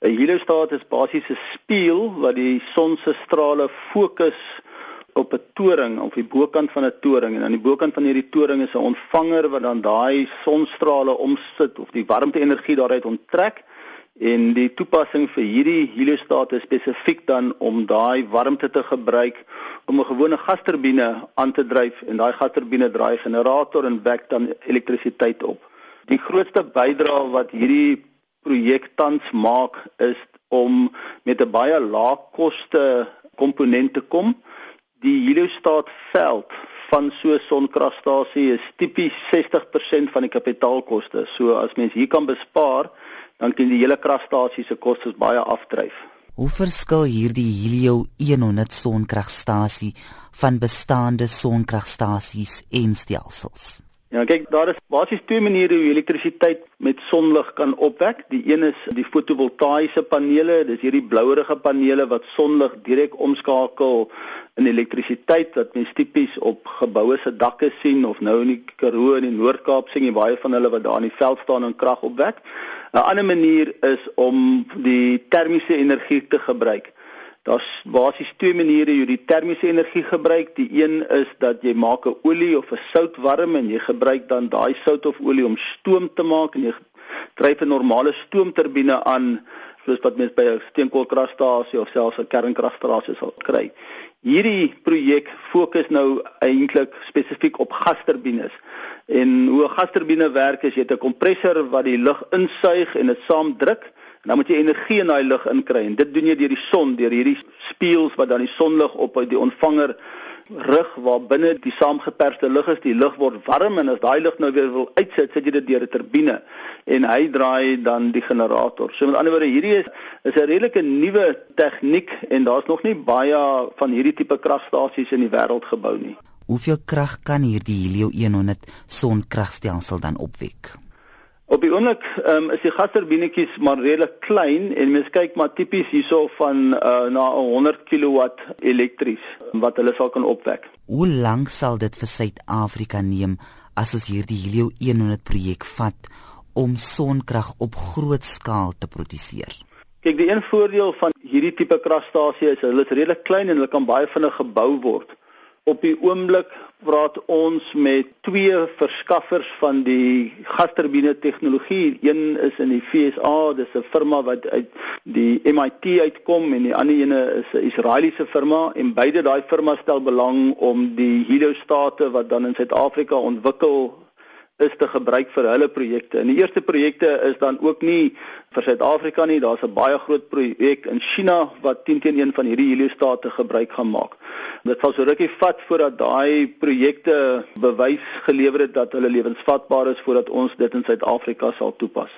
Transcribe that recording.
'n Heliostaat is basies 'n spieël wat die son se strale fokus op 'n toring of die bokant van 'n toring. En aan die bokant van hierdie toring is 'n ontvanger wat dan daai sonstrale omsit of die warmte-energie daaruit onttrek. En die toepassing vir hierdie heliostaat is spesifiek dan om daai warmte te gebruik om 'n gewone gasturbine aan te dryf. En daai gasturbine draai generator en wek dan elektrisiteit op. Die grootste bydrae wat hierdie projek tans maak is om met 'n baie lae koste komponent te kom Die heliostaat veld van so 'n sonkragstasie is tipies 60% van die kapitaalkoste. So as mens hier kan bespaar, dan kan die hele kragstasie se kostes baie afdryf. Hoe verskil hierdie Helio 100 sonkragstasie van bestaande sonkragstasies en stelsels? Ja, kyk, daar is basies twee maniere hoe elektrisiteit met sonlig kan opwek. Die een is die fotovoltaïese panele, dis hierdie blouerige panele wat sonlig direk omskakel in elektrisiteit wat mens tipies op geboue se dakke sien of nou in die Karoo in die Noord-Kaap sien jy baie van hulle wat daar in die veld staan en krag opwek. 'n Ander manier is om die termiese energie te gebruik. Daar's basies twee maniere hoe die termiese energie gebruik. Die een is dat jy maak 'n olie of 'n sout warm en jy gebruik dan daai sout of olie om stoom te maak en jy dryf 'n normale stoomturbine aan soos wat mens by 'n steenkoolkragstasie of selfs 'n kernkragstasie sal kry. Hierdie projek fokus nou eintlik spesifiek op gasturbines. En hoe 'n gasturbine werk is jy het 'n kompressor wat die lug insuig en dit saamdruk dan moet jy energie in daai lug inkry en dit doen jy deur die son, deur hierdie spieëls wat dan die sonlig op die ontvanger rig waar binne die saamgeperste lug is, die lug word warm en as daai lug nou weer wil uitsit, sit jy dit deur 'n turbine en hy draai dan die generator. So met ander woorde, hierdie is is 'n redelike nuwe tegniek en daar's nog nie baie van hierdie tipe kragstasies in die wêreld gebou nie. Hoeveel krag kan hierdie Helio 100 sonkragstelsel dan opwek? Op die oomblik um, is die gasturbinetjies maar redelik klein en mens kyk maar tipies hierso van uh, na 100 kW elektries wat hulle sal kan opwek. Hoe lank sal dit vir Suid-Afrika neem as ons hierdie Helio 100 projek vat om sonkrag op groot skaal te produseer? Kyk, die een voordeel van hierdie tipe kragstasie is hulle is redelik klein en hulle kan baie vinnig gebou word. Op die oomblik praat ons met twee verskaffers van die gasturbine tegnologie. Een is in die FSA, dis 'n firma wat uit die MIT uitkom en die ander ene is 'n Israeliese firma en beide daai firmas stel belang om die heliostate wat dan in Suid-Afrika ontwikkel is te gebruik vir hulle projekte. En die eerste projekte is dan ook nie vir Suid-Afrika nie, daar's 'n baie groot projek in China wat 10 teen 1 van hierdie heliostate gebruik gaan maak. Dit sal so rukkie vat voordat daai projekte bewys gelewer het dat hulle lewensvatbaar is voordat ons dit in Suid-Afrika sal toepas.